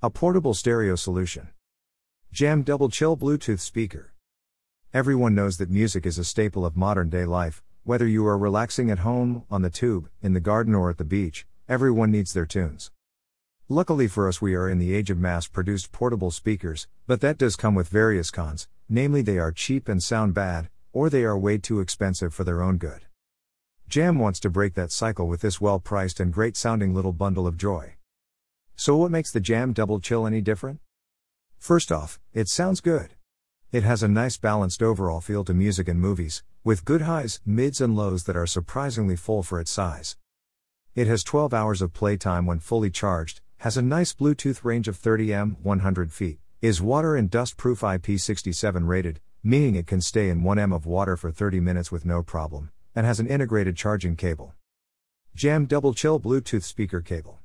A portable stereo solution. Jam Double Chill Bluetooth speaker. Everyone knows that music is a staple of modern day life, whether you are relaxing at home, on the tube, in the garden, or at the beach, everyone needs their tunes. Luckily for us, we are in the age of mass produced portable speakers, but that does come with various cons, namely, they are cheap and sound bad, or they are way too expensive for their own good. Jam wants to break that cycle with this well priced and great sounding little bundle of joy. So, what makes the Jam Double Chill any different? First off, it sounds good. It has a nice balanced overall feel to music and movies, with good highs, mids, and lows that are surprisingly full for its size. It has 12 hours of playtime when fully charged, has a nice Bluetooth range of 30 m, 100 feet, is water and dust proof IP67 rated, meaning it can stay in 1 m of water for 30 minutes with no problem, and has an integrated charging cable. Jam Double Chill Bluetooth speaker cable.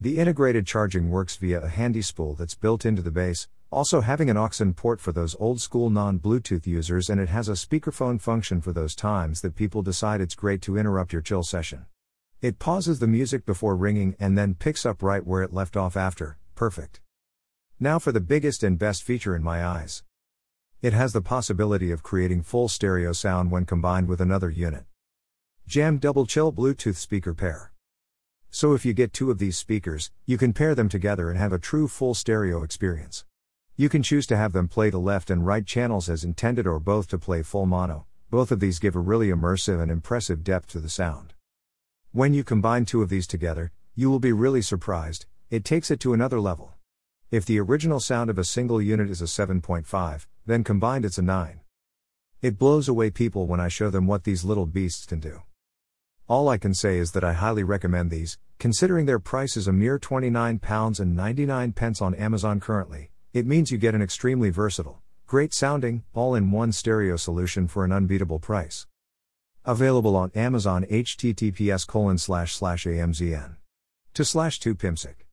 The integrated charging works via a handy spool that's built into the base, also having an aux in port for those old school non Bluetooth users, and it has a speakerphone function for those times that people decide it's great to interrupt your chill session. It pauses the music before ringing and then picks up right where it left off after, perfect. Now for the biggest and best feature in my eyes. It has the possibility of creating full stereo sound when combined with another unit. Jam Double Chill Bluetooth Speaker Pair. So if you get two of these speakers, you can pair them together and have a true full stereo experience. You can choose to have them play the left and right channels as intended or both to play full mono. Both of these give a really immersive and impressive depth to the sound. When you combine two of these together, you will be really surprised, it takes it to another level. If the original sound of a single unit is a 7.5, then combined it's a 9. It blows away people when I show them what these little beasts can do. All I can say is that I highly recommend these, considering their price is a mere £29.99 on Amazon currently. It means you get an extremely versatile, great sounding, all in one stereo solution for an unbeatable price. Available on Amazon https colon slash slash amzn. To slash 2 pimsic.